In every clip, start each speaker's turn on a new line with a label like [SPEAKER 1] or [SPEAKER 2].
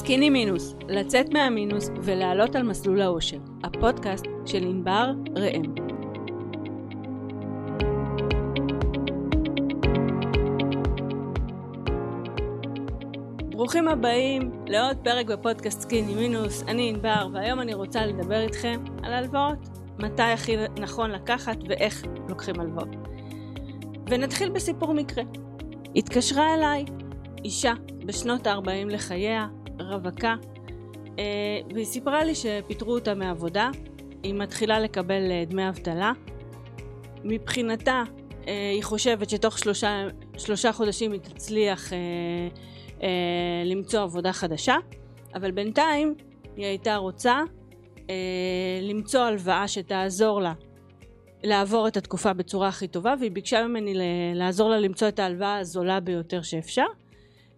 [SPEAKER 1] סקיני מינוס, לצאת מהמינוס ולעלות על מסלול האושר, הפודקאסט של ענבר ראם. ברוכים הבאים לעוד פרק בפודקאסט סקיני מינוס, אני ענבר והיום אני רוצה לדבר איתכם על הלוואות, מתי הכי נכון לקחת ואיך לוקחים הלוואות. ונתחיל בסיפור מקרה. התקשרה אליי אישה בשנות ה-40 לחייה, רווקה, אה, והיא סיפרה לי שפיטרו אותה מעבודה, היא מתחילה לקבל אה, דמי אבטלה. מבחינתה אה, היא חושבת שתוך שלושה, שלושה חודשים היא תצליח למצוא עבודה חדשה, אבל בינתיים היא הייתה רוצה למצוא הלוואה שתעזור לה לעבור את התקופה בצורה הכי טובה והיא ביקשה ממני לעזור לה למצוא את ההלוואה הזולה ביותר שאפשר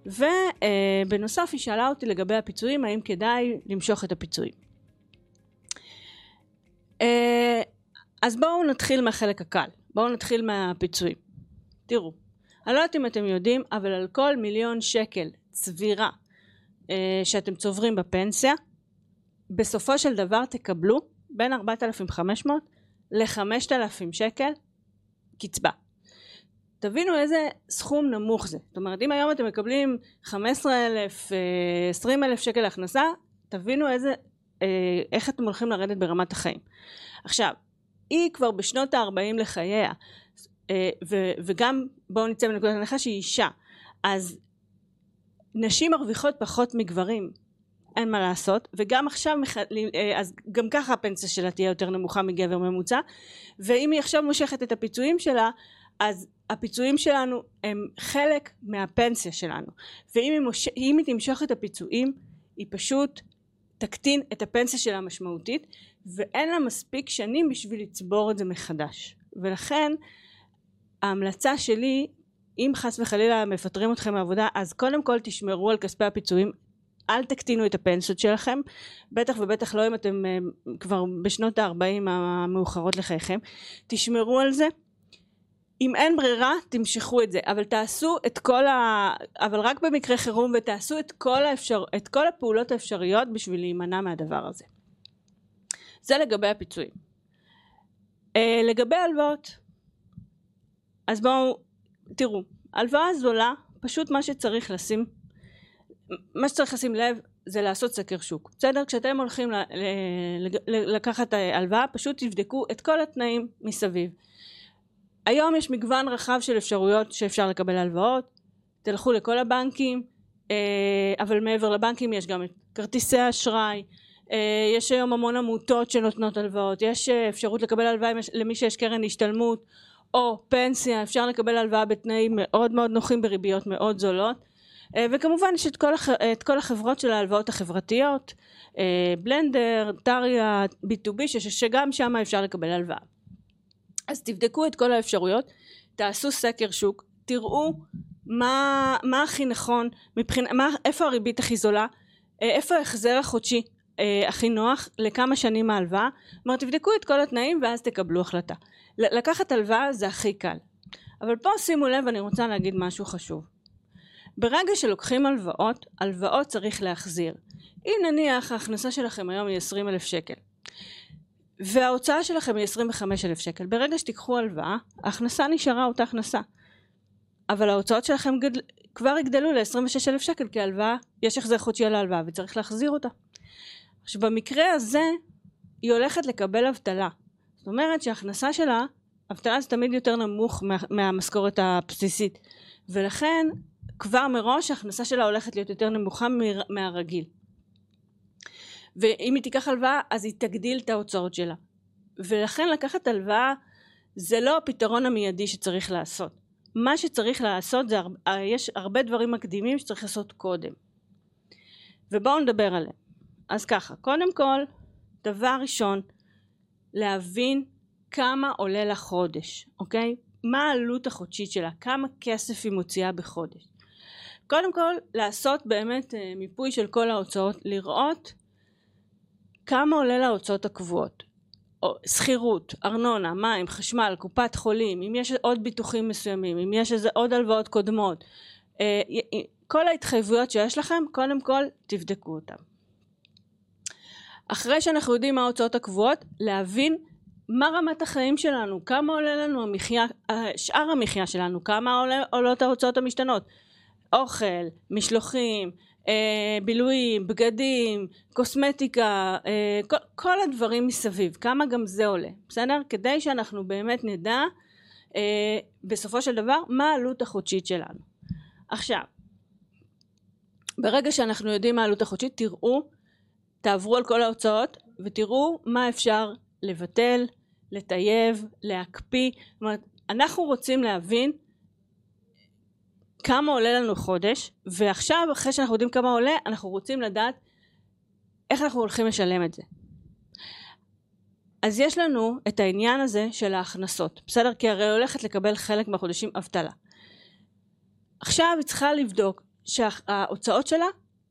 [SPEAKER 1] ובנוסף היא שאלה אותי לגבי הפיצויים, האם כדאי למשוך את הפיצויים. אה, אז בואו נתחיל מהחלק הקל, בואו נתחיל מהפיצויים. תראו, אני לא יודעת אם אתם יודעים, אבל על כל מיליון שקל צבירה אה, שאתם צוברים בפנסיה, בסופו של דבר תקבלו בין 4,500 ל-5,000 שקל קצבה. תבינו איזה סכום נמוך זה. זאת אומרת, אם היום אתם מקבלים 15,000, 20,000 אה, שקל הכנסה, תבינו איזה, אה, איך אתם הולכים לרדת ברמת החיים. עכשיו, היא כבר בשנות ה-40 לחייה, אה, וגם בואו נצא מנקודת הנחה שהיא אישה, אז נשים מרוויחות פחות מגברים, אין מה לעשות, וגם עכשיו, אז גם ככה הפנסיה שלה תהיה יותר נמוכה מגבר ממוצע, ואם היא עכשיו מושכת את הפיצויים שלה, אז הפיצויים שלנו הם חלק מהפנסיה שלנו. ואם היא, מוש... היא תמשוך את הפיצויים היא פשוט תקטין את הפנסיה שלה משמעותית ואין לה מספיק שנים בשביל לצבור את זה מחדש. ולכן ההמלצה שלי אם חס וחלילה מפטרים אתכם מעבודה אז קודם כל תשמרו על כספי הפיצויים אל תקטינו את הפנסיות שלכם בטח ובטח לא אם אתם אה, כבר בשנות ה-40 המאוחרות לחייכם. תשמרו על זה אם אין ברירה תמשכו את זה. אבל תעשו את כל ה... אבל רק במקרה חירום ותעשו את כל, האפשר... את כל הפעולות האפשריות בשביל להימנע מהדבר הזה. זה לגבי הפיצויים. uh, לגבי הלוואות אז בואו תראו הלוואה זולה פשוט מה שצריך לשים מה שצריך לשים לב זה לעשות סקר שוק. בסדר? כשאתם הולכים ל... ל... לקחת הלוואה פשוט תבדקו את כל התנאים מסביב היום יש מגוון רחב של אפשרויות שאפשר לקבל הלוואות. תלכו לכל הבנקים אה, אבל מעבר לבנקים יש גם את כרטיסי אשראי אה, יש היום המון עמותות שנותנות הלוואות. יש אה, אפשרות לקבל הלוואה למי שיש קרן השתלמות או פנסיה. אפשר לקבל הלוואה בתנאים מאוד מאוד נוחים בריביות מאוד זולות. וכמובן יש את כל, הח... את כל החברות של ההלוואות החברתיות בלנדר, טריה, B2B שגם שם אפשר לקבל הלוואה אז תבדקו את כל האפשרויות, תעשו סקר שוק, תראו מה, מה הכי נכון, מבחינה, מה, איפה הריבית הכי זולה, אה, איפה ההחזר החודשי אה, הכי נוח, לכמה שנים ההלוואה, כלומר תבדקו את כל התנאים ואז תקבלו החלטה. לקחת הלוואה זה הכי קל. אבל פה שימו לב, אני רוצה להגיד משהו חשוב. ברגע שלוקחים הלוואות, הלוואות צריך להחזיר. אם נניח ההכנסה שלכם היום היא 20 אלף שקל, וההוצאה שלכם היא 25 אלף שקל. ברגע שתיקחו הלוואה ההכנסה נשארה אותה הכנסה. אבל ההוצאות שלכם גדל, כבר יגדלו ל-26 אלף שקל כי הלוואה יש החזר חודשי על ההלוואה וצריך להחזיר אותה. עכשיו במקרה הזה היא הולכת לקבל אבטלה. זאת אומרת שההכנסה שלה אבטלה זה תמיד יותר נמוך מה, מהמשכורת הבסיסית. ולכן כבר מראש ההכנסה שלה הולכת להיות יותר נמוכה מהרגיל ואם היא תיקח הלוואה אז היא תגדיל את ההוצאות שלה. ולכן לקחת הלוואה זה לא הפתרון המיידי שצריך לעשות. מה שצריך לעשות זה יש הרבה דברים מקדימים שצריך לעשות קודם. ובואו נדבר עליהם. אז ככה קודם כל דבר ראשון להבין כמה עולה לה חודש אוקיי? מה העלות החודשית שלה? כמה כסף היא מוציאה בחודש? קודם כל לעשות באמת אה, מיפוי של כל ההוצאות לראות כמה עולה להוצאות הקבועות שכירות, ארנונה, מים, חשמל, קופת חולים, אם יש עוד ביטוחים מסוימים, אם יש איזה עוד הלוואות קודמות, אה, כל ההתחייבויות שיש לכם, קודם כל תבדקו אותן. אחרי שאנחנו יודעים מה ההוצאות הקבועות, להבין מה רמת החיים שלנו, כמה עולה לנו המחיה, שאר המחיה שלנו, כמה עולה, עולות ההוצאות המשתנות, אוכל, משלוחים, אה, בילויים, בגדים, קוסמטיקה, אה, כל, כל הדברים מסביב, כמה גם זה עולה, בסדר? כדי שאנחנו באמת נדע אה, בסופו של דבר מה העלות החודשית שלנו. עכשיו, ברגע שאנחנו יודעים מה העלות החודשית, תראו, תעברו על כל ההוצאות ותראו מה אפשר לבטל, לטייב, להקפיא, זאת אומרת, אנחנו רוצים להבין כמה עולה לנו חודש, ועכשיו אחרי שאנחנו יודעים כמה עולה, אנחנו רוצים לדעת איך אנחנו הולכים לשלם את זה. אז יש לנו את העניין הזה של ההכנסות, בסדר? כי הרי הולכת לקבל חלק מהחודשים אבטלה. עכשיו היא צריכה לבדוק שההוצאות שלה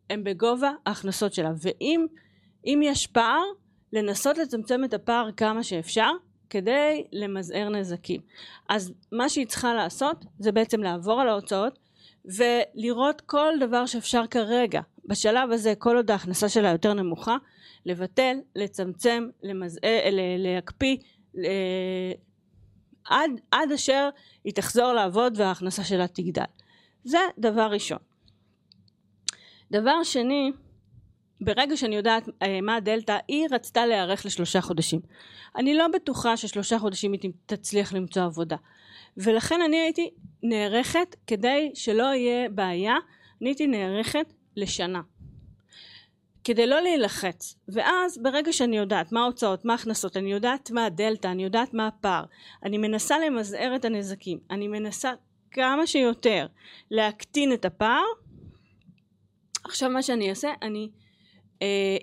[SPEAKER 1] הן בגובה ההכנסות שלה, ואם יש פער, לנסות לצמצם את הפער כמה שאפשר, כדי למזער נזקים. אז מה שהיא צריכה לעשות זה בעצם לעבור על ההוצאות ולראות כל דבר שאפשר כרגע. בשלב הזה כל עוד ההכנסה שלה יותר נמוכה לבטל, לצמצם, למזער, להקפיא עד, עד אשר היא תחזור לעבוד וההכנסה שלה תגדל. זה דבר ראשון. דבר שני ברגע שאני יודעת אה, מה הדלתא, היא רצתה להיערך לשלושה חודשים. אני לא בטוחה ששלושה חודשים היא תצליח למצוא עבודה. ולכן אני הייתי נערכת, כדי שלא יהיה בעיה, אני הייתי נערכת לשנה. כדי לא להילחץ. ואז ברגע שאני יודעת מה ההוצאות, מה ההכנסות, אני יודעת מה הדלתא, אני יודעת מה הפער, אני מנסה למזער את הנזקים, אני מנסה כמה שיותר להקטין את הפער, עכשיו מה שאני אעשה, אני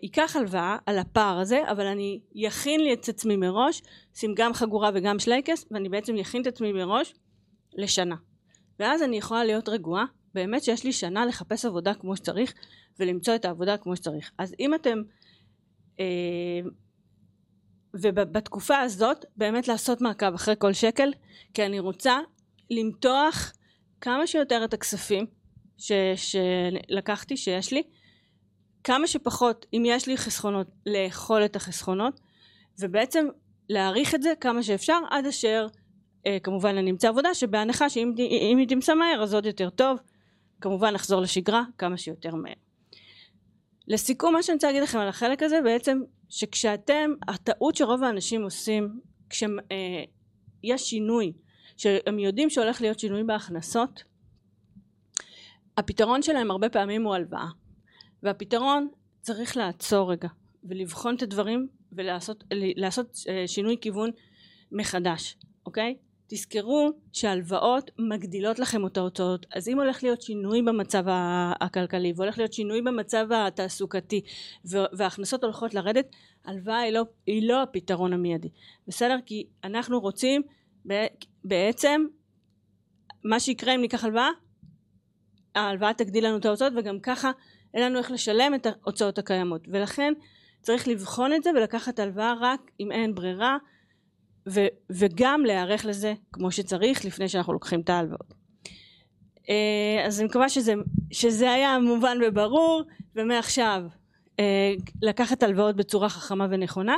[SPEAKER 1] ייקח הלוואה על הפער הזה, אבל אני יכין לי את עצמי מראש, שים גם חגורה וגם שלייקס, ואני בעצם יכין את עצמי מראש לשנה. ואז אני יכולה להיות רגועה, באמת שיש לי שנה לחפש עבודה כמו שצריך, ולמצוא את העבודה כמו שצריך. אז אם אתם... אה, ובתקופה הזאת באמת לעשות מעקב אחרי כל שקל, כי אני רוצה למתוח כמה שיותר את הכספים ש, שלקחתי, שיש לי, כמה שפחות, אם יש לי חסכונות, לאכול את החסכונות, ובעצם להעריך את זה כמה שאפשר עד אשר אה, כמובן אני אמצא עבודה שבהנחה שאם היא תמצא מהר אז עוד יותר טוב, כמובן נחזור לשגרה כמה שיותר מהר. לסיכום מה שאני רוצה להגיד לכם על החלק הזה בעצם שכשאתם, הטעות שרוב האנשים עושים כשיש אה, שינוי, שהם יודעים שהולך להיות שינוי בהכנסות, הפתרון שלהם הרבה פעמים הוא הלוואה. והפתרון צריך לעצור רגע ולבחון את הדברים ולעשות לעשות אה, שינוי כיוון מחדש, אוקיי? תזכרו שהלוואות מגדילות לכם את ההוצאות אז אם הולך להיות שינוי במצב הכלכלי והולך להיות שינוי במצב התעסוקתי וההכנסות הולכות לרדת הלוואה היא לא, היא לא הפתרון המיידי בסדר? כי אנחנו רוצים בעצם מה שיקרה אם ניקח הלוואה ההלוואה תגדיל לנו את ההוצאות וגם ככה אין לנו איך לשלם את ההוצאות הקיימות ולכן צריך לבחון את זה ולקחת הלוואה רק אם אין ברירה ו, וגם להיערך לזה כמו שצריך לפני שאנחנו לוקחים את ההלוואות. אה, אז אני מקווה שזה, שזה היה מובן וברור ומעכשיו אה, לקחת הלוואות בצורה חכמה ונכונה.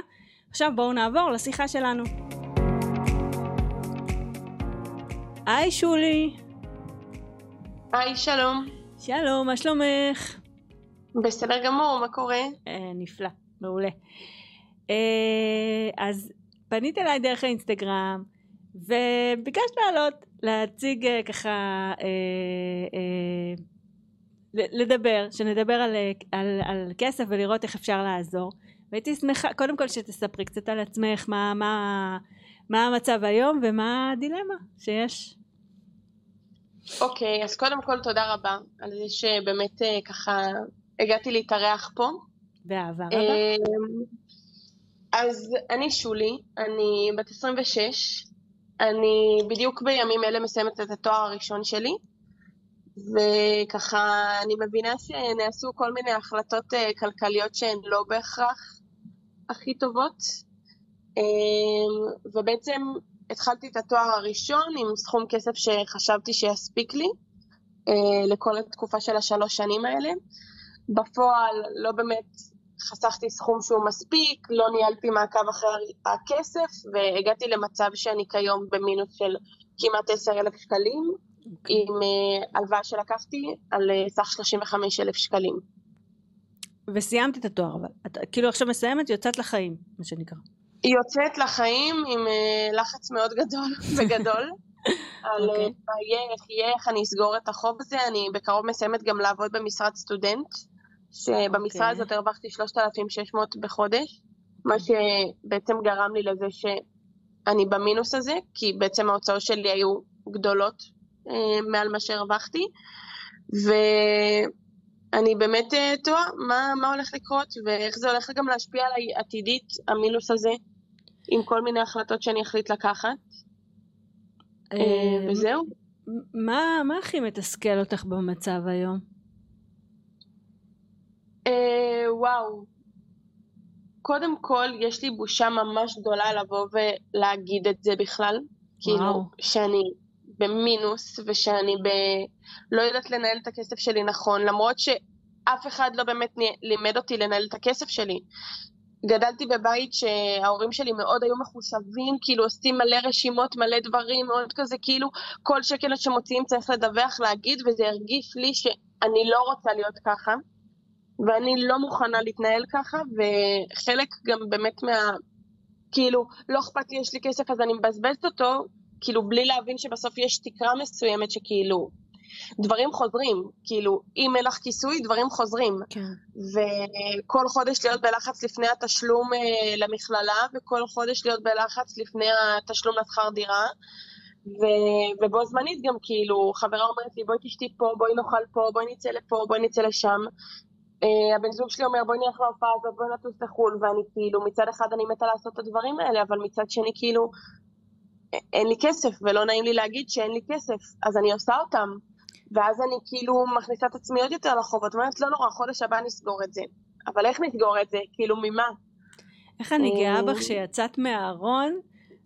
[SPEAKER 1] עכשיו בואו נעבור לשיחה שלנו. היי שולי.
[SPEAKER 2] היי שלום.
[SPEAKER 1] שלום, מה שלומך?
[SPEAKER 2] בסדר גמור, מה קורה?
[SPEAKER 1] אה, נפלא, מעולה. אה, אז פנית אליי דרך האינסטגרם וביקשת לעלות, להציג אה, ככה, אה, אה, לדבר, שנדבר על, על, על כסף ולראות איך אפשר לעזור. והייתי שמחה, קודם כל שתספרי קצת על עצמך, מה, מה, מה המצב היום ומה הדילמה שיש.
[SPEAKER 2] אוקיי, okay, אז קודם כל תודה רבה על זה שבאמת ככה הגעתי להתארח פה.
[SPEAKER 1] באהבה רבה. אמ,
[SPEAKER 2] אז אני שולי, אני בת 26, אני בדיוק בימים אלה מסיימת את התואר הראשון שלי, וככה אני מבינה שנעשו כל מיני החלטות אה, כלכליות שהן לא בהכרח הכי טובות, אמ, ובעצם התחלתי את התואר הראשון עם סכום כסף שחשבתי שיספיק לי, אה, לכל התקופה של השלוש שנים האלה. בפועל לא באמת חסכתי סכום שהוא מספיק, לא ניהלתי מעקב אחרי הכסף, והגעתי למצב שאני כיום במינוס של כמעט עשר אלף שקלים, okay. אוקיי. עם uh, הלוואה שלקחתי על uh, סך 35 אלף שקלים.
[SPEAKER 1] וסיימת את התואר, אבל את כאילו עכשיו מסיימת, יוצאת לחיים, מה שנקרא.
[SPEAKER 2] היא יוצאת לחיים עם uh, לחץ מאוד גדול וגדול. על okay. אוקיי. מה יהיה, איך יהיה, איך אני אסגור את החוב הזה. אני בקרוב מסיימת גם לעבוד במשרד סטודנט, שבמשרה okay. הזאת הרווחתי 3,600 בחודש, מה שבעצם גרם לי לזה שאני במינוס הזה, כי בעצם ההוצאות שלי היו גדולות אה, מעל מה שהרווחתי, ואני באמת אה, תוהה מה, מה הולך לקרות ואיך זה הולך גם להשפיע עליי עתידית, המינוס הזה, עם כל מיני החלטות שאני אחליט לקחת. אה, וזהו.
[SPEAKER 1] מה, מה הכי מתסכל אותך במצב היום?
[SPEAKER 2] אה, וואו. קודם כל, יש לי בושה ממש גדולה לבוא ולהגיד את זה בכלל. כאילו, וואו. כאילו, שאני במינוס ושאני ב... לא יודעת לנהל את הכסף שלי נכון, למרות שאף אחד לא באמת לימד אותי לנהל את הכסף שלי. גדלתי בבית שההורים שלי מאוד היו מחושבים, כאילו עושים מלא רשימות, מלא דברים, מאוד כזה, כאילו כל שקל שמוציאים צריך לדווח, להגיד, וזה הרגיש לי שאני לא רוצה להיות ככה, ואני לא מוכנה להתנהל ככה, וחלק גם באמת מה... כאילו, לא אכפת לי, יש לי כסף אז אני מבזבזת אותו, כאילו בלי להבין שבסוף יש תקרה מסוימת שכאילו דברים חוזרים, כאילו אם אין לך כיסוי דברים חוזרים. כן. וכל חודש להיות בלחץ לפני התשלום אה, למכללה וכל חודש להיות בלחץ לפני התשלום לשכר דירה. ו... ובו זמנית גם כאילו חברה אומרת לי בואי תשתי פה, בואי נאכל פה, בואי נצא לפה, בואי נצא לשם. Uh, הבן זוג שלי אומר בואי נלך להופעה הזאת, בואי נטוס לחו"ל, ואני כאילו מצד אחד אני מתה לעשות את הדברים האלה, אבל מצד שני כאילו אין לי כסף, ולא נעים לי להגיד שאין לי כסף, אז אני עושה אותם. ואז אני כאילו מכניסה את עצמי עוד יותר לחובות, אומרת, לא נורא, חודש הבא נסגור את זה. אבל איך נסגור את זה? כאילו, ממה?
[SPEAKER 1] איך אני גאה אה, בך שיצאת מהארון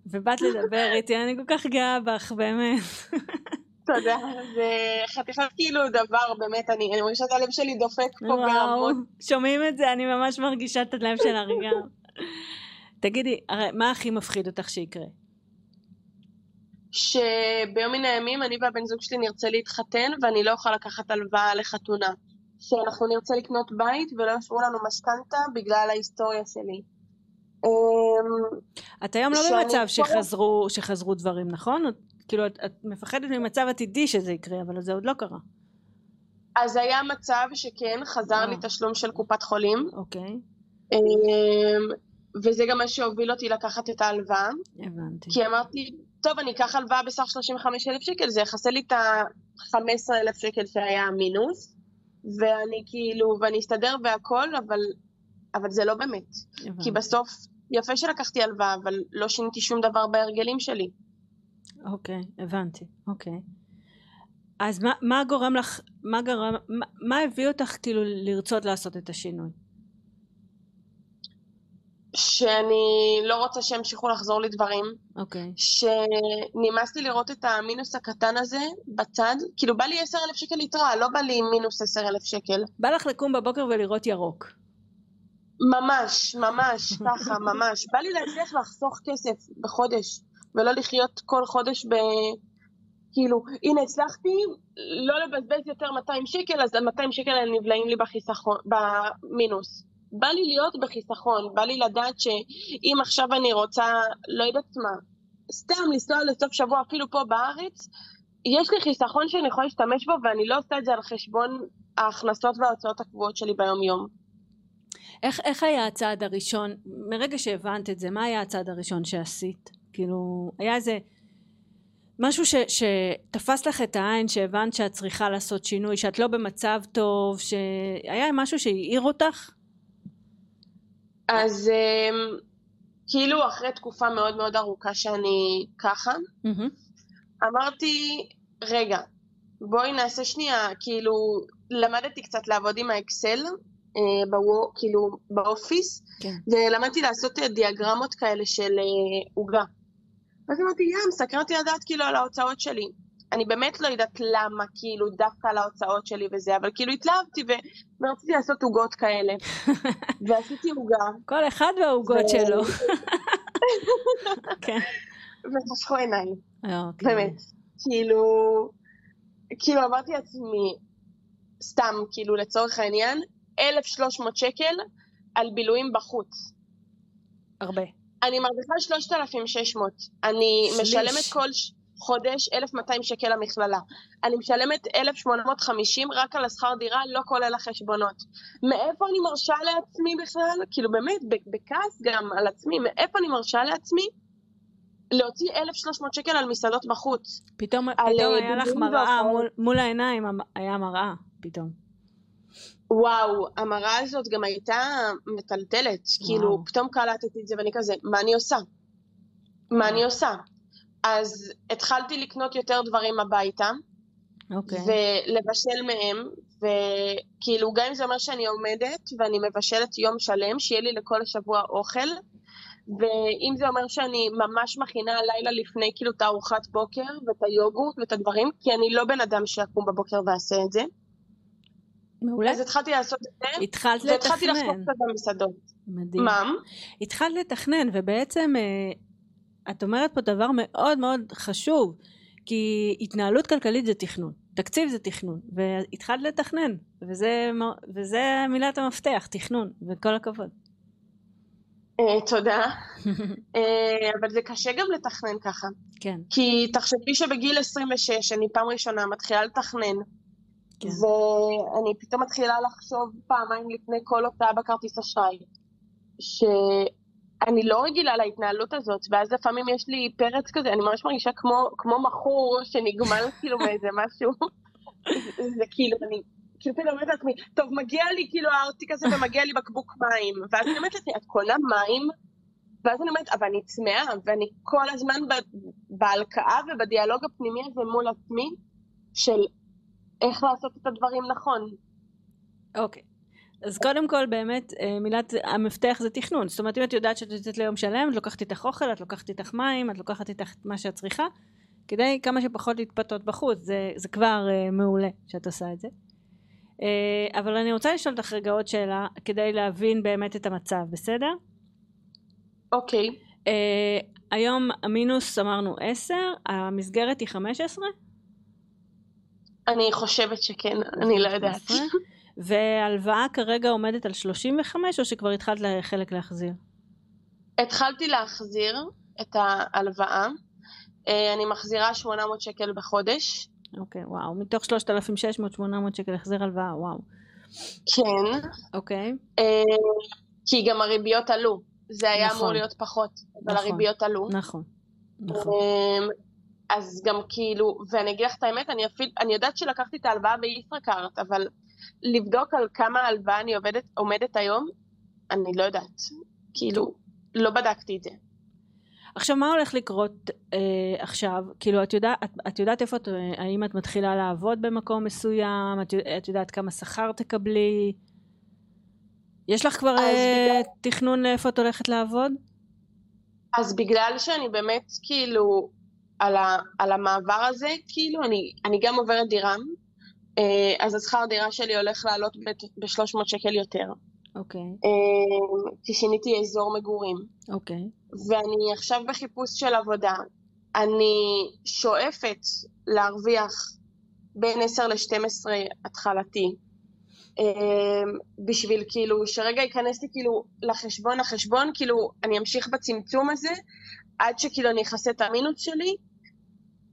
[SPEAKER 1] ובאת לדבר איתי, אני כל כך גאה בך, באמת.
[SPEAKER 2] תודה, זה חתיכת כאילו דבר, באמת, אני, אני מרגישה את הלב שלי דופק פה בהמון.
[SPEAKER 1] שומעים את זה, אני ממש מרגישה את הלב של הרגע. תגידי, הרי מה הכי מפחיד אותך שיקרה?
[SPEAKER 2] שביום מן הימים אני והבן זוג שלי נרצה להתחתן ואני לא אוכל לקחת הלוואה לחתונה. שאנחנו נרצה לקנות בית ולא ישבו לנו משכנתה בגלל ההיסטוריה שלי.
[SPEAKER 1] אמ, את היום לא במצב שחזרו, שחזרו דברים, נכון? כאילו, את, את מפחדת ממצב עתידי שזה יקרה, אבל זה עוד לא קרה.
[SPEAKER 2] אז היה מצב שכן, חזר לי תשלום של קופת חולים.
[SPEAKER 1] אוקיי.
[SPEAKER 2] אמ, וזה גם מה שהוביל אותי לקחת את ההלוואה.
[SPEAKER 1] הבנתי.
[SPEAKER 2] כי אמרתי, טוב, אני אקח הלוואה בסך 35,000 שקל, זה יכסה לי את ה-15,000 שקל שהיה המינוס, ואני כאילו, ואני אסתדר והכל, אבל, אבל זה לא באמת. הבנתי. כי בסוף, יפה שלקחתי הלוואה, אבל לא שיניתי שום דבר בהרגלים שלי.
[SPEAKER 1] אוקיי, הבנתי, אוקיי. אז מה, מה גורם לך, מה גרם, מה, מה הביא אותך כאילו לרצות לעשות את השינוי?
[SPEAKER 2] שאני לא רוצה שימשיכו לחזור לי דברים.
[SPEAKER 1] אוקיי. Okay.
[SPEAKER 2] שנמאס לי לראות את המינוס הקטן הזה בצד. כאילו, בא לי עשר אלף שקל יתרה, לא בא לי מינוס עשר אלף שקל.
[SPEAKER 1] בא לך לקום בבוקר ולראות ירוק.
[SPEAKER 2] ממש, ממש, ככה, ממש. בא לי להצליח לחסוך כסף בחודש, ולא לחיות כל חודש ב... כאילו, הנה הצלחתי לא לבזבז יותר 200 שקל, אז ה-200 שקל האלה נבלעים לי בחיסכון, במינוס. בא לי להיות בחיסכון, בא לי לדעת שאם עכשיו אני רוצה, לא יודעת מה, סתם לנסוע לסוף שבוע אפילו פה בארץ, יש לי חיסכון שאני יכולה להשתמש בו ואני לא עושה את זה על חשבון ההכנסות וההוצאות הקבועות שלי ביום-יום.
[SPEAKER 1] איך, איך היה הצעד הראשון, מרגע שהבנת את זה, מה היה הצעד הראשון שעשית? כאילו, היה איזה משהו ש, שתפס לך את העין, שהבנת שאת צריכה לעשות שינוי, שאת לא במצב טוב, שהיה משהו שהעיר אותך?
[SPEAKER 2] אז um, כאילו אחרי תקופה מאוד מאוד ארוכה שאני ככה, mm-hmm. אמרתי, רגע, בואי נעשה שנייה, כאילו, למדתי קצת לעבוד עם האקסל, אה, בוו, כאילו, באופיס, כן. ולמדתי לעשות אה, דיאגרמות כאלה של אה, עוגה. אז אמרתי, ים, סקרתי לדעת כאילו על ההוצאות שלי. אני באמת לא יודעת למה, כאילו, דווקא על ההוצאות שלי וזה, אבל כאילו התלהבתי ורציתי לעשות עוגות כאלה. ועשיתי עוגה.
[SPEAKER 1] כל אחד והעוגות שלו.
[SPEAKER 2] כן. וחשכו עיניים. אוקיי. באמת. כאילו, כאילו אמרתי לעצמי, סתם, כאילו, לצורך העניין, 1,300 שקל על בילויים בחוץ.
[SPEAKER 1] הרבה.
[SPEAKER 2] אני מרוויחה 3,600. אני שליש. משלמת כל חודש 1,200 שקל למכללה. אני משלמת 1,850 רק על השכר דירה, לא כולל החשבונות. מאיפה אני מרשה לעצמי בכלל? כאילו באמת, בכעס גם על עצמי, מאיפה אני מרשה לעצמי להוציא 1,300 שקל על מסעדות בחוץ?
[SPEAKER 1] פתאום, פתאום אה, היה לך מראה מול, מול העיניים, היה מראה פתאום.
[SPEAKER 2] וואו, המראה הזאת גם הייתה מטלטלת. וואו. כאילו, פתאום קלטתי את זה ואני כזה, מה אני עושה? מה אני עושה? אז התחלתי לקנות יותר דברים הביתה.
[SPEAKER 1] אוקיי.
[SPEAKER 2] ולבשל מהם, וכאילו, גם אם זה אומר שאני עומדת ואני מבשלת יום שלם, שיהיה לי לכל השבוע אוכל, ואם זה אומר שאני ממש מכינה לילה לפני כאילו את הארוחת בוקר ואת היוגורט ואת הדברים, כי אני לא בן אדם שיקום בבוקר ואעשה את זה.
[SPEAKER 1] מעולה.
[SPEAKER 2] אז התחלתי לעשות את זה.
[SPEAKER 1] התחלת לתכנן. והתחלתי
[SPEAKER 2] לחפוף קצת במסעדות.
[SPEAKER 1] מדהים.
[SPEAKER 2] מה?
[SPEAKER 1] התחלת לתכנן, ובעצם אה, את אומרת פה דבר מאוד מאוד חשוב, כי התנהלות כלכלית זה תכנון. תקציב זה תכנון, והתחלת לתכנן, וזה, וזה מילת המפתח, תכנון, וכל הכבוד.
[SPEAKER 2] אה, תודה. אה, אבל זה קשה גם לתכנן ככה.
[SPEAKER 1] כן.
[SPEAKER 2] כי תחשבי שבגיל 26 אני פעם ראשונה מתחילה לתכנן. כן. ואני פתאום מתחילה לחשוב פעמיים לפני כל הוצאה בכרטיס אשראי, שאני לא רגילה להתנהלות הזאת, ואז לפעמים יש לי פרץ כזה, אני ממש מרגישה כמו, כמו מכור שנגמל כאילו מאיזה משהו. זה כאילו, אני כאילו פתאום אומרת לעצמי, טוב, מגיע לי כאילו הארטיק הזה ומגיע לי בקבוק מים. ואז אני אומרת לעצמי, את קונה מים? ואז אני אומרת, אבל אני צמאה, ואני כל הזמן בהלקאה ובדיאלוג הפנימי הזה מול עצמי, של איך לעשות את הדברים נכון.
[SPEAKER 1] אוקיי. אז קודם כל באמת אה, מילת המפתח זה תכנון זאת אומרת אם את יודעת שאת יוצאת ליום שלם את לוקחת איתך אוכל את לוקחת איתך מים את לוקחת איתך מה שאת צריכה כדי כמה שפחות להתפתות בחוץ זה, זה כבר uh, מעולה שאת עושה את זה uh, אבל אני רוצה לשאול אותך רגע עוד שאלה כדי להבין באמת את המצב בסדר?
[SPEAKER 2] אוקיי okay.
[SPEAKER 1] uh, היום המינוס אמרנו 10 המסגרת היא 15?
[SPEAKER 2] אני חושבת שכן, אני לא יודעת.
[SPEAKER 1] והלוואה כרגע עומדת על 35 או שכבר התחלת חלק להחזיר?
[SPEAKER 2] התחלתי להחזיר את ההלוואה. אה, אני מחזירה 800 שקל בחודש.
[SPEAKER 1] אוקיי, וואו. מתוך 3,600, 800 שקל החזיר הלוואה, וואו.
[SPEAKER 2] כן.
[SPEAKER 1] אוקיי.
[SPEAKER 2] אה, כי גם הריביות עלו. זה היה נכון. אמור להיות פחות, אבל נכון, הריביות עלו.
[SPEAKER 1] נכון. נכון.
[SPEAKER 2] אז גם כאילו, ואני אגיד לך את האמת, אני אפילו, אני יודעת שלקחתי את ההלוואה בישראכרט, אבל לבדוק על כמה הלוואה אני עובדת, עומדת היום, אני לא יודעת. כאילו, לא בדקתי את זה.
[SPEAKER 1] עכשיו, מה הולך לקרות אה, עכשיו? כאילו, את, יודע, את, את יודעת איפה את, האם את מתחילה לעבוד במקום מסוים? את, את יודעת כמה שכר תקבלי? יש לך כבר אה, בגלל... תכנון לאיפה את הולכת לעבוד?
[SPEAKER 2] אז בגלל שאני באמת, כאילו, על, ה, על המעבר הזה, כאילו, אני, אני גם עוברת דירה, אה, אז השכר דירה שלי הולך לעלות ב-300 שקל יותר.
[SPEAKER 1] אוקיי.
[SPEAKER 2] Okay. אה, כי שיניתי אזור מגורים.
[SPEAKER 1] אוקיי. Okay.
[SPEAKER 2] ואני עכשיו בחיפוש של עבודה. אני שואפת להרוויח בין 10 ל-12 התחלתי. אה, בשביל כאילו, שרגע ייכנס לי כאילו לחשבון, החשבון, כאילו, אני אמשיך בצמצום הזה, עד שכאילו אני אכסה את המינוס שלי,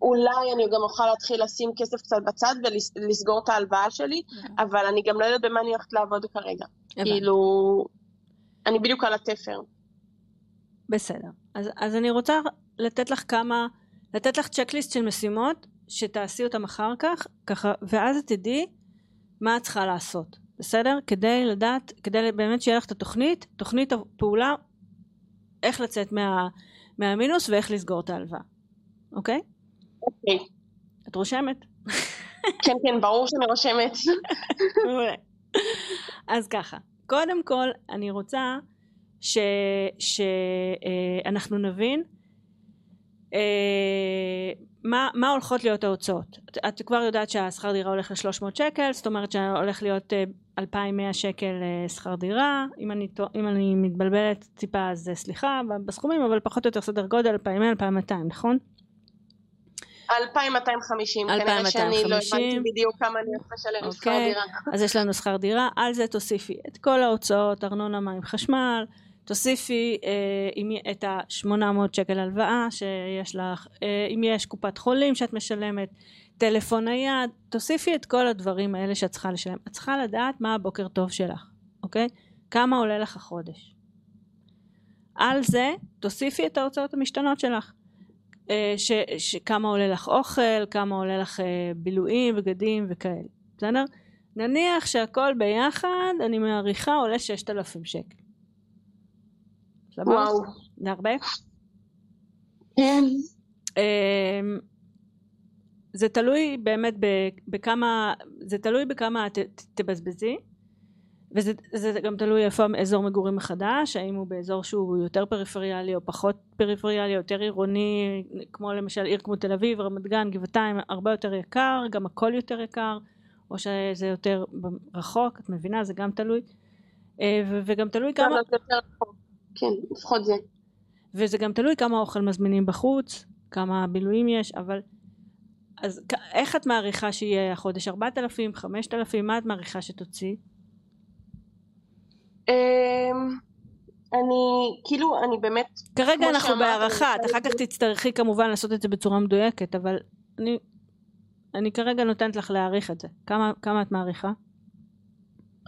[SPEAKER 2] אולי אני גם אוכל להתחיל לשים כסף קצת בצד ולסגור את ההלוואה שלי, אבל אני גם לא יודעת במה אני הולכת לעבוד כרגע. כאילו, אני בדיוק על התפר.
[SPEAKER 1] בסדר. אז, אז אני רוצה לתת לך כמה, לתת לך צ'קליסט של משימות, שתעשי אותם אחר כך, ככה, ואז תדעי מה את צריכה לעשות, בסדר? כדי לדעת, כדי באמת שיהיה לך את התוכנית, תוכנית הפעולה, איך לצאת מה, מהמינוס ואיך לסגור את ההלוואה, אוקיי?
[SPEAKER 2] אוקיי.
[SPEAKER 1] את רושמת?
[SPEAKER 2] כן, כן, ברור שאני רושמת.
[SPEAKER 1] אז ככה, קודם כל אני רוצה שאנחנו אה, נבין אה, מה, מה הולכות להיות ההוצאות? את, את כבר יודעת שהשכר דירה הולך ל-300 שקל, זאת אומרת שהולך להיות uh, 2,100 שקל uh, שכר דירה, אם אני, אם אני מתבלבלת טיפה אז סליחה בסכומים, אבל פחות או יותר סדר גודל 2,100-2,200, נכון?
[SPEAKER 2] 2,250, כנראה שאני לא הבנתי בדיוק כמה אני הולכת לשלם okay. שכר דירה.
[SPEAKER 1] אז יש לנו שכר דירה, על זה תוסיפי את כל ההוצאות, ארנונה, מים, חשמל, תוסיפי אה, את ה-800 שקל הלוואה שיש לך, אה, אם יש קופת חולים שאת משלמת, טלפון נייד, תוסיפי את כל הדברים האלה שאת צריכה לשלם. את צריכה לדעת מה הבוקר טוב שלך, אוקיי? כמה עולה לך החודש. על זה תוסיפי את ההוצאות המשתנות שלך. אה, ש, כמה עולה לך אוכל, כמה עולה לך אה, בילויים, בגדים וכאלה, בסדר? נניח שהכל ביחד, אני מעריכה, עולה 6,000 שקל.
[SPEAKER 2] וואו.
[SPEAKER 1] זה הרבה?
[SPEAKER 2] כן.
[SPEAKER 1] אמ, זה תלוי באמת בכמה, זה תלוי בכמה את תבזבזי, וזה גם תלוי איפה אזור מגורים מחדש, האם הוא באזור שהוא יותר פריפריאלי או פחות פריפריאלי, יותר עירוני, כמו למשל עיר כמו תל אביב, רמת גן, גבעתיים, הרבה יותר יקר, גם הכל יותר יקר, או שזה יותר רחוק, את מבינה? זה גם תלוי. אה, וגם תלוי כמה...
[SPEAKER 2] כן, לפחות זה.
[SPEAKER 1] וזה גם תלוי כמה אוכל מזמינים בחוץ, כמה בילויים יש, אבל... אז איך את מעריכה שיהיה החודש? 4,000, 5,000? מה את מעריכה שתוציא?
[SPEAKER 2] אמ, אני, כאילו, אני באמת...
[SPEAKER 1] כרגע אנחנו בהערכה, את אחר כך תצטרכי כמובן לעשות את זה בצורה מדויקת, אבל אני, אני כרגע נותנת לך להעריך את זה. כמה, כמה את מעריכה?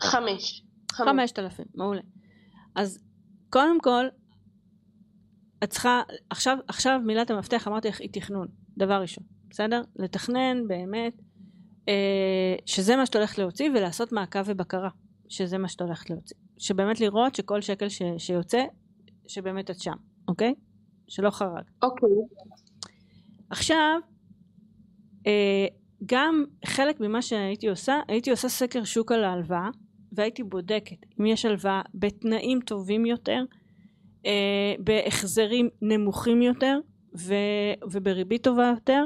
[SPEAKER 2] חמש.
[SPEAKER 1] חמשת אלפים, מעולה. אז קודם כל, את צריכה, עכשיו, עכשיו מילת המפתח אמרתי לך היא תכנון, דבר ראשון, בסדר? לתכנן באמת, אה, שזה מה שאת הולכת להוציא ולעשות מעקב ובקרה, שזה מה שאת הולכת להוציא. שבאמת לראות שכל שקל ש, שיוצא, שבאמת את שם, אוקיי? שלא חרג.
[SPEAKER 2] אוקיי.
[SPEAKER 1] עכשיו, אה, גם חלק ממה שהייתי עושה, הייתי עושה סקר שוק על ההלוואה, והייתי בודקת אם יש הלוואה בתנאים טובים יותר, אה, בהחזרים נמוכים יותר ו, ובריבית טובה יותר,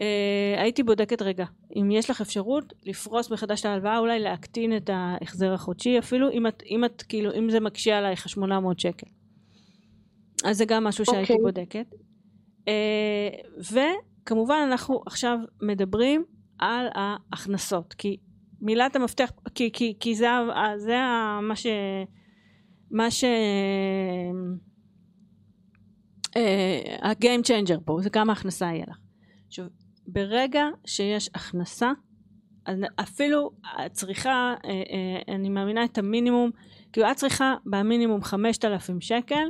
[SPEAKER 1] אה, הייתי בודקת רגע אם יש לך אפשרות לפרוס מחדש את ההלוואה אולי להקטין את ההחזר החודשי אפילו אם את, אם את כאילו אם זה מקשה עלייך 800 שקל אז זה גם משהו שהייתי okay. אוקיי. בודקת אה, וכמובן אנחנו עכשיו מדברים על ההכנסות כי מילת המפתח, כי, כי, כי זה, זה מה ש... מה ש... ה game uh, changer פה, זה כמה הכנסה יהיה לך. עכשיו, ברגע שיש הכנסה, אפילו הצריכה, uh, uh, אני מאמינה את המינימום, כאילו את צריכה במינימום 5,000 שקל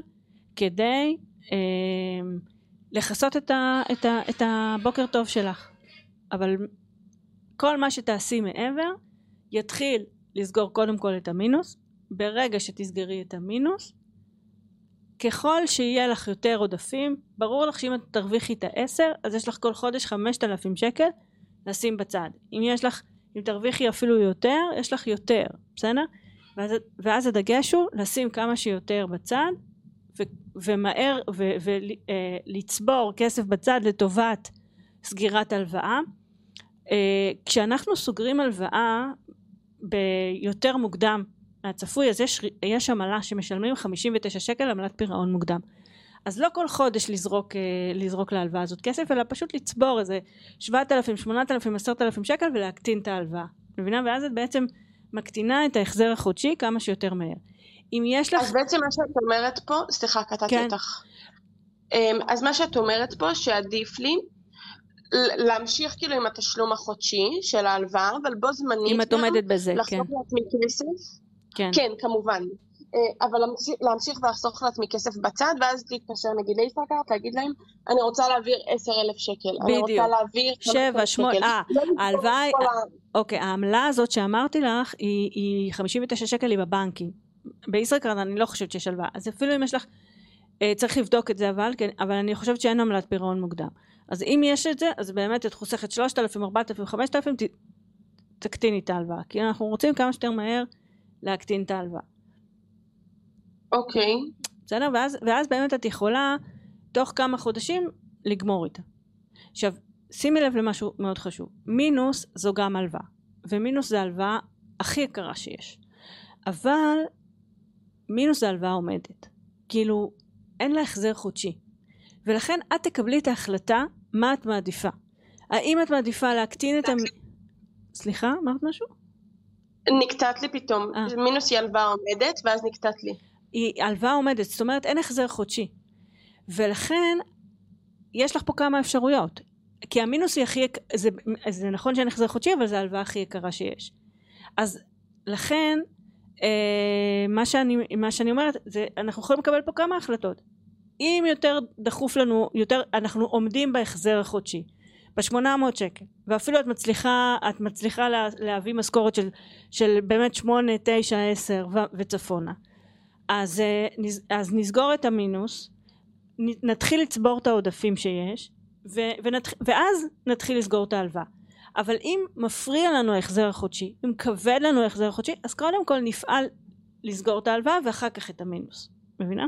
[SPEAKER 1] כדי לכסות את, את, את הבוקר טוב שלך. אבל כל מה שתעשי מעבר יתחיל לסגור קודם כל את המינוס. ברגע שתסגרי את המינוס ככל שיהיה לך יותר עודפים ברור לך שאם את תרוויחי את העשר אז יש לך כל חודש חמשת אלפים שקל לשים בצד. אם יש לך אם תרוויחי אפילו יותר יש לך יותר בסדר? ואז, ואז הדגש הוא לשים כמה שיותר בצד ו, ומהר ולצבור אה, כסף בצד לטובת סגירת הלוואה. אה, כשאנחנו סוגרים הלוואה ביותר מוקדם מהצפוי אז יש, יש עמלה שמשלמים 59 שקל עמלת פירעון מוקדם אז לא כל חודש לזרוק, אה, לזרוק להלוואה הזאת כסף אלא פשוט לצבור איזה 7,000, 8,000, 10,000 שקל ולהקטין את ההלוואה מבינה? ואז את בעצם מקטינה את ההחזר החודשי כמה שיותר מהר אם יש לך...
[SPEAKER 2] אז בעצם מה שאת אומרת פה, סליחה קטעתי כן. אותך אמ, אז מה שאת אומרת פה שעדיף לי להמשיך כאילו עם התשלום החודשי של ההלוואה, אבל בו זמנית
[SPEAKER 1] אם את עומדת בזה,
[SPEAKER 2] כן. לחסוך לעצמי כסף. כן. כן, כמובן. אה, אבל להמשיך ולחסוך לעצמי כסף בצד, ואז להתקשר נגיד לישראכרט, להגיד להם, אני רוצה להעביר עשר אלף שקל.
[SPEAKER 1] בדיוק.
[SPEAKER 2] אני רוצה להעביר...
[SPEAKER 1] שבע, שמונה, אה, לא ההלוואה, אוקיי, העמלה הזאת שאמרתי לך, היא, היא 59 שקל, היא בבנקים. בישראכרט אני לא חושבת שיש הלוואה. אז אפילו אם יש לך, אה, צריך לבדוק את זה אבל, כן, אבל אני חושבת שאין עמלת פירעון מוקדם. אז אם יש את זה, אז באמת את חוסכת 3,000, 4,000, 5,000, תקטיני את ההלוואה. כי אנחנו רוצים כמה שיותר מהר להקטין את ההלוואה.
[SPEAKER 2] אוקיי.
[SPEAKER 1] בסדר? ואז, ואז באמת את יכולה תוך כמה חודשים לגמור איתה. עכשיו, שימי לב למשהו מאוד חשוב. מינוס זו גם הלוואה, ומינוס זה הלוואה הכי יקרה שיש. אבל מינוס זה הלוואה עומדת. כאילו, אין לה החזר חודשי. ולכן את תקבלי את ההחלטה מה את מעדיפה. האם את מעדיפה להקטין את ה... סליחה, אמרת משהו?
[SPEAKER 2] נקטעת לי פתאום. 아. אה. מינוס היא הלוואה עומדת, ואז נקטעת לי.
[SPEAKER 1] היא הלוואה עומדת, זאת אומרת אין החזר חודשי. ולכן, יש לך פה כמה אפשרויות. כי המינוס היא הכי, זה, זה נכון שאין החזר חודשי, אבל זה ההלוואה הכי יקרה שיש. אז לכן, אה, מה, שאני, מה שאני אומרת, זה אנחנו יכולים לקבל פה כמה החלטות. אם יותר דחוף לנו, יותר, אנחנו עומדים בהחזר החודשי, ב-800 שקל, ואפילו את מצליחה, את מצליחה לה, להביא משכורת של, של באמת 8, 9, 10 ו, וצפונה. אז, אה, אז נסגור את המינוס, נתחיל לצבור את העודפים שיש, ו, ונתח, ואז נתחיל לסגור את ההלוואה. אבל אם מפריע לנו ההחזר החודשי, אם כבד לנו ההחזר החודשי, אז קודם כל נפעל לסגור את ההלוואה ואחר כך את המינוס. מבינה?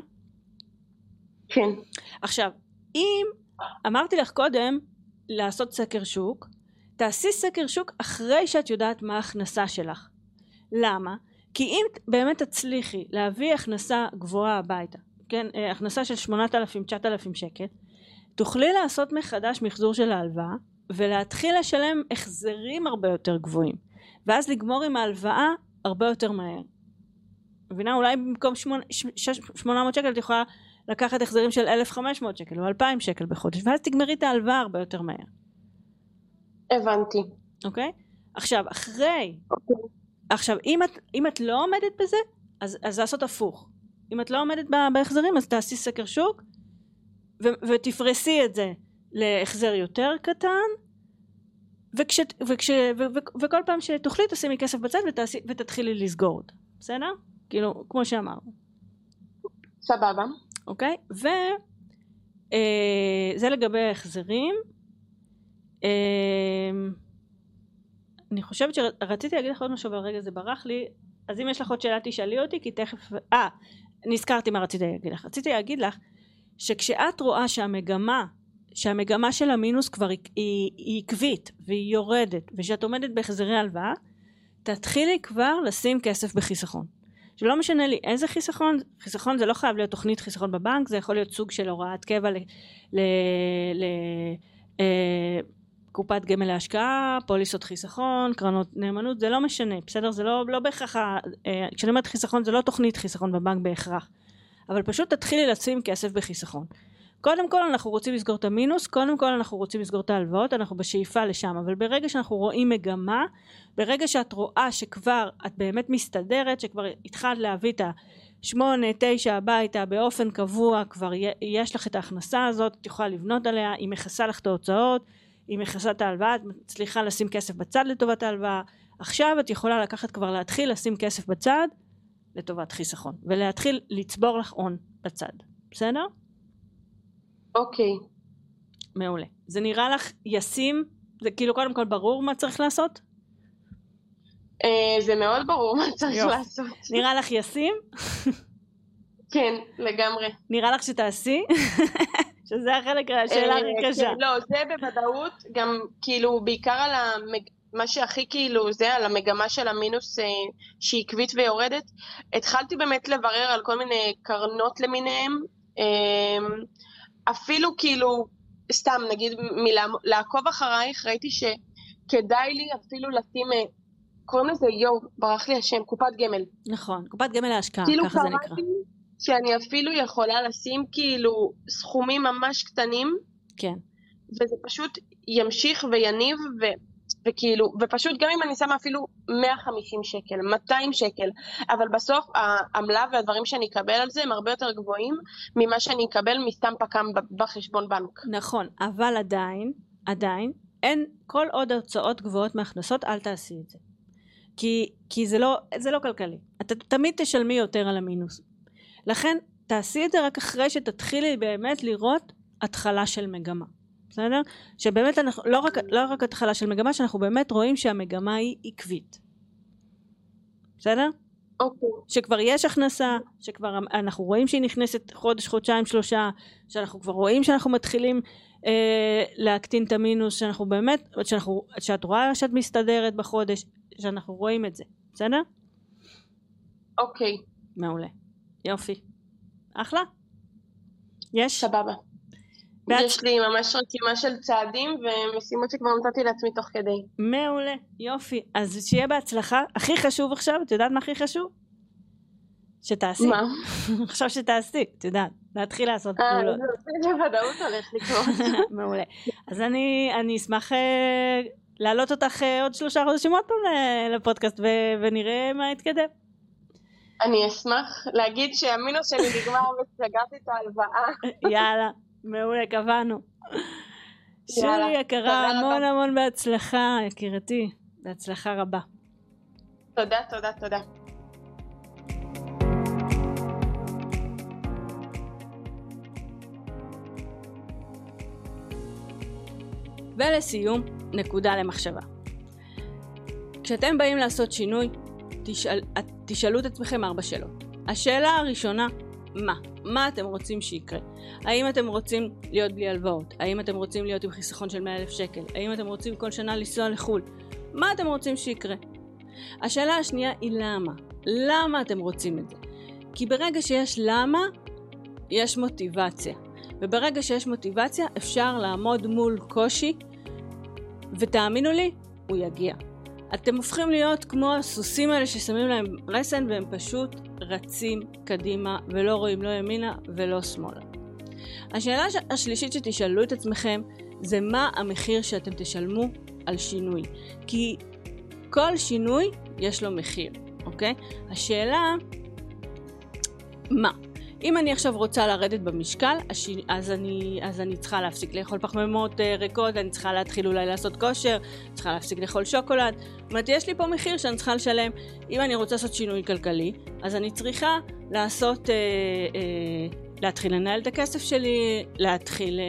[SPEAKER 2] כן.
[SPEAKER 1] עכשיו, אם אמרתי לך קודם לעשות סקר שוק, תעשי סקר שוק אחרי שאת יודעת מה ההכנסה שלך. למה? כי אם באמת תצליחי להביא הכנסה גבוהה הביתה, כן, אה, הכנסה של 8,000-9,000 שקל, תוכלי לעשות מחדש מחזור של ההלוואה ולהתחיל לשלם החזרים הרבה יותר גבוהים ואז לגמור עם ההלוואה הרבה יותר מהר. מבינה? אולי במקום 800 שקל את יכולה לקחת החזרים של 1,500 שקל או 2,000 שקל בחודש ואז תגמרי את ההלוואה הרבה יותר מהר.
[SPEAKER 2] הבנתי.
[SPEAKER 1] אוקיי? עכשיו אחרי, אוקיי. עכשיו אם את, אם את לא עומדת בזה אז, אז לעשות הפוך. אם את לא עומדת בהחזרים אז תעשי סקר שוק ו- ותפרסי את זה להחזר יותר קטן וכש, וכש, ו, ו, וכל פעם שתוכלי תשימי כסף בצד ותעשי, ותתחילי לסגור אותה, בסדר? כאילו, כמו שאמרנו.
[SPEAKER 2] סבבה.
[SPEAKER 1] אוקיי? וזה אה, לגבי ההחזרים. אה, אני חושבת שרציתי להגיד לך עוד משהו, אבל רגע זה ברח לי. אז אם יש לך עוד שאלה תשאלי אותי, כי תכף... אה, נזכרתי מה רציתי להגיד לך. רציתי להגיד לך שכשאת רואה שהמגמה שהמגמה של המינוס כבר היא, היא, היא עקבית והיא יורדת ושאת עומדת בהחזרי הלוואה תתחילי כבר לשים כסף בחיסכון שלא משנה לי איזה חיסכון חיסכון זה לא חייב להיות תוכנית חיסכון בבנק זה יכול להיות סוג של הוראת קבע ל... ל, ל אה, גמל להשקעה, פוליסות חיסכון, קרנות נאמנות, זה לא משנה, בסדר? זה לא, לא בהכרח, אה, כשאני אומרת חיסכון זה לא תוכנית חיסכון בבנק בהכרח, אבל פשוט תתחילי לשים כסף בחיסכון. קודם כל אנחנו רוצים לסגור את המינוס, קודם כל אנחנו רוצים לסגור את ההלוואות, אנחנו בשאיפה לשם, אבל ברגע שאנחנו רואים מגמה, ברגע שאת רואה שכבר את באמת מסתדרת, שכבר התחלת להביא את השמונה, תשע הביתה באופן קבוע, כבר יש לך את ההכנסה הזאת, את יכולה לבנות עליה, היא מכסה לך את ההוצאות, היא מכסה את ההלוואה, את מצליחה לשים כסף בצד לטובת ההלוואה, עכשיו את יכולה לקחת כבר להתחיל לשים כסף בצד לטובת חיסכון, ולהתחיל לצבור לך הון בצד, בסדר?
[SPEAKER 2] אוקיי.
[SPEAKER 1] מעולה. זה נראה לך ישים? זה כאילו קודם כל ברור מה צריך לעשות?
[SPEAKER 2] אה, זה מאוד ברור מה צריך יופ. לעשות.
[SPEAKER 1] נראה לך ישים?
[SPEAKER 2] כן, לגמרי.
[SPEAKER 1] נראה לך שתעשי? שזה החלק, השאלה הכי אה, קשה.
[SPEAKER 2] כן, לא, זה בוודאות, גם כאילו, בעיקר על המג... מה שהכי כאילו זה על המגמה של המינוס אה, שהיא עקבית ויורדת. התחלתי באמת לברר על כל מיני קרנות למיניהם. אה, אפילו כאילו, סתם נגיד מלעקוב אחרייך, ראיתי שכדאי לי אפילו לשים, אה, קוראים לזה יואו, ברח לי השם, קופת גמל.
[SPEAKER 1] נכון, קופת גמל להשקעה, כאילו ככה זה נקרא. כאילו קראתי
[SPEAKER 2] שאני אפילו יכולה לשים כאילו סכומים ממש קטנים.
[SPEAKER 1] כן.
[SPEAKER 2] וזה פשוט ימשיך ויניב, ו... וכאילו, ופשוט גם אם אני שמה אפילו 150 שקל, 200 שקל, אבל בסוף העמלה והדברים שאני אקבל על זה הם הרבה יותר גבוהים ממה שאני אקבל מסתם פק"ם בחשבון בנק.
[SPEAKER 1] נכון, אבל עדיין, עדיין, אין, כל עוד ההוצאות גבוהות מהכנסות, אל תעשי את זה. כי, כי זה, לא, זה לא כלכלי. אתה תמיד תשלמי יותר על המינוס. לכן, תעשי את זה רק אחרי שתתחילי באמת לראות התחלה של מגמה. בסדר? שבאמת אנחנו, לא רק, לא רק התחלה של מגמה, שאנחנו באמת רואים שהמגמה היא עקבית. בסדר?
[SPEAKER 2] אוקיי.
[SPEAKER 1] שכבר יש הכנסה, שכבר אנחנו רואים שהיא נכנסת חודש, חודשיים, שלושה, שאנחנו כבר רואים שאנחנו מתחילים אה, להקטין את המינוס, שאנחנו באמת, שאנחנו, שאת רואה שאת מסתדרת בחודש, שאנחנו רואים את זה, בסדר?
[SPEAKER 2] אוקיי.
[SPEAKER 1] מעולה. יופי. אחלה. יש?
[SPEAKER 2] סבבה. יש לי ממש רשימה של צעדים ומשימות שכבר נתתי לעצמי תוך כדי.
[SPEAKER 1] מעולה, יופי. אז שיהיה בהצלחה. הכי חשוב עכשיו, את יודעת מה הכי חשוב? שתעשי.
[SPEAKER 2] מה?
[SPEAKER 1] עכשיו שתעשי, את יודעת. להתחיל לעשות
[SPEAKER 2] אה,
[SPEAKER 1] פעולות.
[SPEAKER 2] זה בוודאות הולך לקרות.
[SPEAKER 1] מעולה. אז אני, אני אשמח אה, להעלות אותך אה, עוד שלושה חודשים עוד פעם לפודקאסט ו- ונראה מה יתקדם.
[SPEAKER 2] אני אשמח להגיד שהמינוס שלי נגמר וסגרתי את ההלוואה.
[SPEAKER 1] יאללה, מעולה, קבענו. שולי יקרה, המון רבה. המון בהצלחה, יקירתי. בהצלחה רבה.
[SPEAKER 2] תודה, תודה, תודה.
[SPEAKER 1] ולסיום, נקודה למחשבה. כשאתם באים לעשות שינוי, תשאל, תשאלו את עצמכם ארבע שאלות. השאלה הראשונה, מה? מה אתם רוצים שיקרה? האם אתם רוצים להיות בלי הלוואות? האם אתם רוצים להיות עם חיסכון של 100 אלף שקל? האם אתם רוצים כל שנה לנסוע לחו"ל? מה אתם רוצים שיקרה? השאלה השנייה היא למה. למה אתם רוצים את זה? כי ברגע שיש למה, יש מוטיבציה. וברגע שיש מוטיבציה אפשר לעמוד מול קושי, ותאמינו לי, הוא יגיע. אתם הופכים להיות כמו הסוסים האלה ששמים להם רסן והם פשוט רצים קדימה ולא רואים לא ימינה ולא שמאלה. השאלה השלישית שתשאלו את עצמכם זה מה המחיר שאתם תשלמו על שינוי. כי כל שינוי יש לו מחיר, אוקיי? השאלה מה? אם אני עכשיו רוצה לרדת במשקל, אז אני, אז אני צריכה להפסיק לאכול פחמימות אה, ריקות, אני צריכה להתחיל אולי לעשות כושר, צריכה להפסיק לאכול שוקולד. זאת אומרת, יש לי פה מחיר שאני צריכה לשלם. אם אני רוצה לעשות שינוי כלכלי, אז אני צריכה לעשות, אה, אה, להתחיל לנהל את הכסף שלי, להתחיל אה,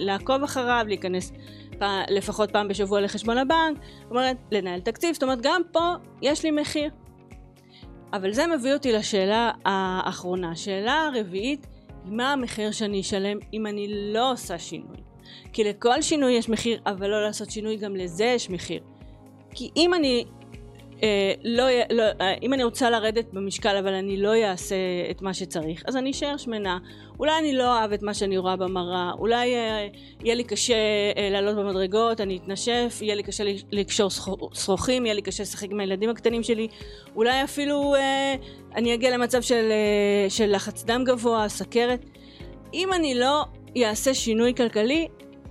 [SPEAKER 1] לעקוב אחריו, להיכנס פע, לפחות פעם בשבוע לחשבון הבנק, זאת אומרת, לנהל תקציב, זאת אומרת, גם פה יש לי מחיר. אבל זה מביא אותי לשאלה האחרונה. השאלה הרביעית היא מה המחיר שאני אשלם אם אני לא עושה שינוי. כי לכל שינוי יש מחיר, אבל לא לעשות שינוי גם לזה יש מחיר. כי אם אני לא, לא, אה, אם אני רוצה לרדת במשקל אבל אני לא אעשה את מה שצריך, אז אני אשאר שמנה. אולי אני לא אוהב את מה שאני רואה במראה, אולי אה, יהיה לי קשה אה, לעלות במדרגות, אני אתנשף, יהיה לי קשה לקשור שרוכים, יהיה לי קשה לשחק עם הילדים הקטנים שלי, אולי אפילו אה, אני אגיע למצב של, אה, של לחץ דם גבוה, סכרת. אם אני לא אעשה שינוי כלכלי,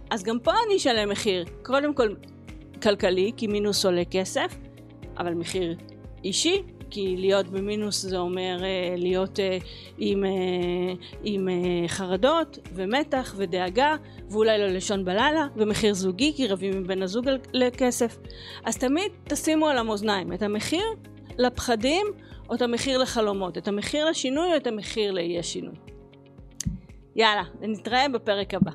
[SPEAKER 1] אז גם פה אני אשלם מחיר. קודם כל כלכלי, כי מינוס עולה כסף. אבל מחיר אישי, כי להיות במינוס זה אומר uh, להיות uh, עם, uh, עם uh, חרדות ומתח ודאגה ואולי לא לישון בלילה ומחיר זוגי כי רבים עם בן הזוג לכסף. אז תמיד תשימו על המאזניים את המחיר לפחדים או את המחיר לחלומות את המחיר לשינוי או את המחיר לאי השינוי יאללה נתראה בפרק הבא